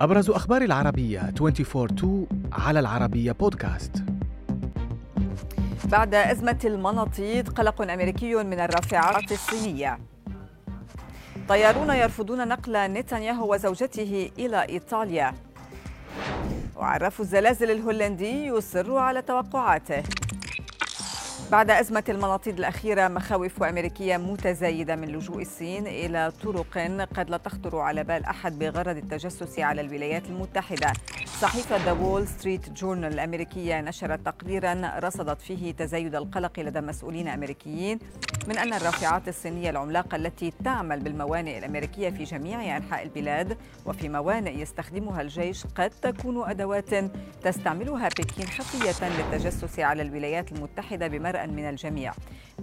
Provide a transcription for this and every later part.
أبرز أخبار العربية 24 على العربية بودكاست بعد أزمة المناطيد قلق أمريكي من الرافعات الصينية. طيارون يرفضون نقل نتنياهو وزوجته إلى إيطاليا. وعرف الزلازل الهولندي يصر على توقعاته. بعد أزمة المناطيد الأخيرة مخاوف أمريكية متزايدة من لجوء الصين إلى طرق قد لا تخطر على بال أحد بغرض التجسس على الولايات المتحدة. صحيفة ذا وول ستريت جورنال الأمريكية نشرت تقريرا رصدت فيه تزايد القلق لدى مسؤولين أمريكيين من أن الرافعات الصينية العملاقة التي تعمل بالموانئ الأمريكية في جميع أنحاء البلاد وفي موانئ يستخدمها الجيش قد تكون أدوات تستعملها بكين خفية للتجسس على الولايات المتحدة من الجميع.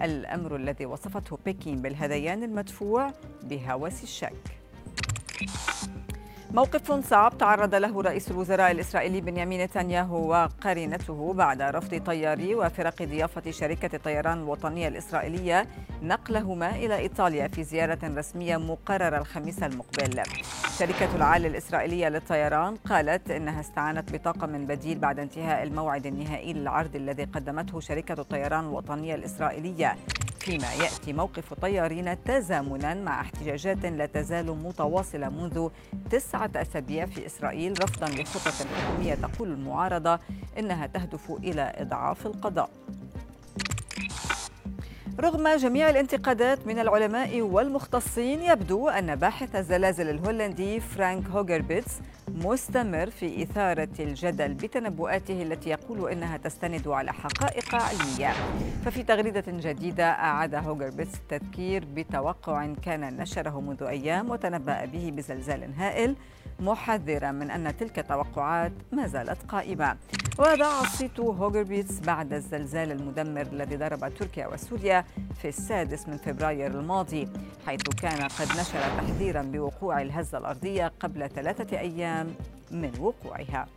الأمر الذي وصفته بكين بالهذيان المدفوع بهوس الشك. موقف صعب تعرض له رئيس الوزراء الإسرائيلي بنيامين نتنياهو وقرينته بعد رفض طياري وفرق ضيافة شركة الطيران الوطنية الإسرائيلية نقلهما إلى إيطاليا في زيارة رسمية مقررة الخميس المقبل. شركة العالي الإسرائيلية للطيران قالت إنها استعانت بطاقم بديل بعد انتهاء الموعد النهائي للعرض الذي قدمته شركة الطيران الوطنية الإسرائيلية. فيما يأتي موقف الطيارين تزامنا مع احتجاجات لا تزال متواصلة منذ تسعة أسابيع في إسرائيل رفضا لخطط حكوميه تقول المعارضة إنها تهدف إلى إضعاف القضاء. رغم جميع الانتقادات من العلماء والمختصين يبدو أن باحث الزلازل الهولندي فرانك هوغربيتس مستمر في إثارة الجدل بتنبؤاته التي يقول إنها تستند على حقائق علمية. ففي تغريدة جديدة أعاد هوغربيتس التذكير بتوقع كان نشره منذ أيام وتنبأ به بزلزال هائل محذرا من أن تلك التوقعات ما زالت قائمة. وذاع صيت هوغربيتس بعد الزلزال المدمر الذي ضرب تركيا وسوريا في السادس من فبراير الماضي حيث كان قد نشر تحذيرا بوقوع الهزة الأرضية قبل ثلاثة أيام من وقوعها.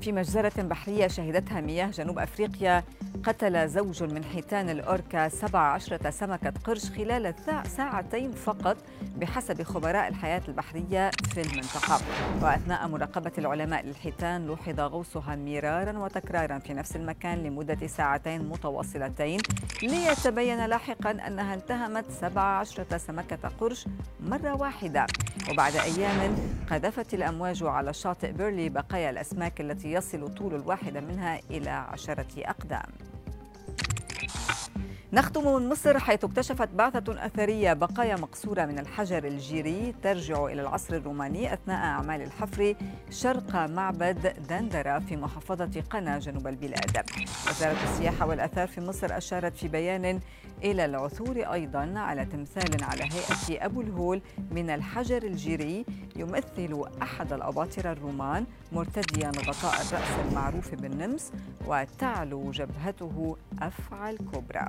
في مجزرة بحرية شهدتها مياه جنوب أفريقيا قتل زوج من حيتان الأوركا 17 سمكة قرش خلال ساعتين فقط بحسب خبراء الحياة البحرية في المنطقة. وأثناء مراقبة العلماء للحيتان لوحظ غوصها مرارا وتكرارا في نفس المكان لمدة ساعتين متواصلتين ليتبين لاحقا أنها انتهمت 17 سمكة قرش مرة واحدة. وبعد أيام قذفت الأمواج على شاطئ بيرلي بقايا الأسماك التي يصل طول الواحدة منها إلى عشرة أقدام. نختم من مصر حيث اكتشفت بعثة أثرية بقايا مقصورة من الحجر الجيري ترجع إلى العصر الروماني أثناء أعمال الحفر شرق معبد دندرة في محافظة قنا جنوب البلاد وزارة السياحة والأثار في مصر أشارت في بيان إلى العثور أيضا على تمثال على هيئة أبو الهول من الحجر الجيري يمثل أحد الأباطرة الرومان مرتديا غطاء الرأس المعروف بالنمس وتعلو جبهته أفعى الكبرى.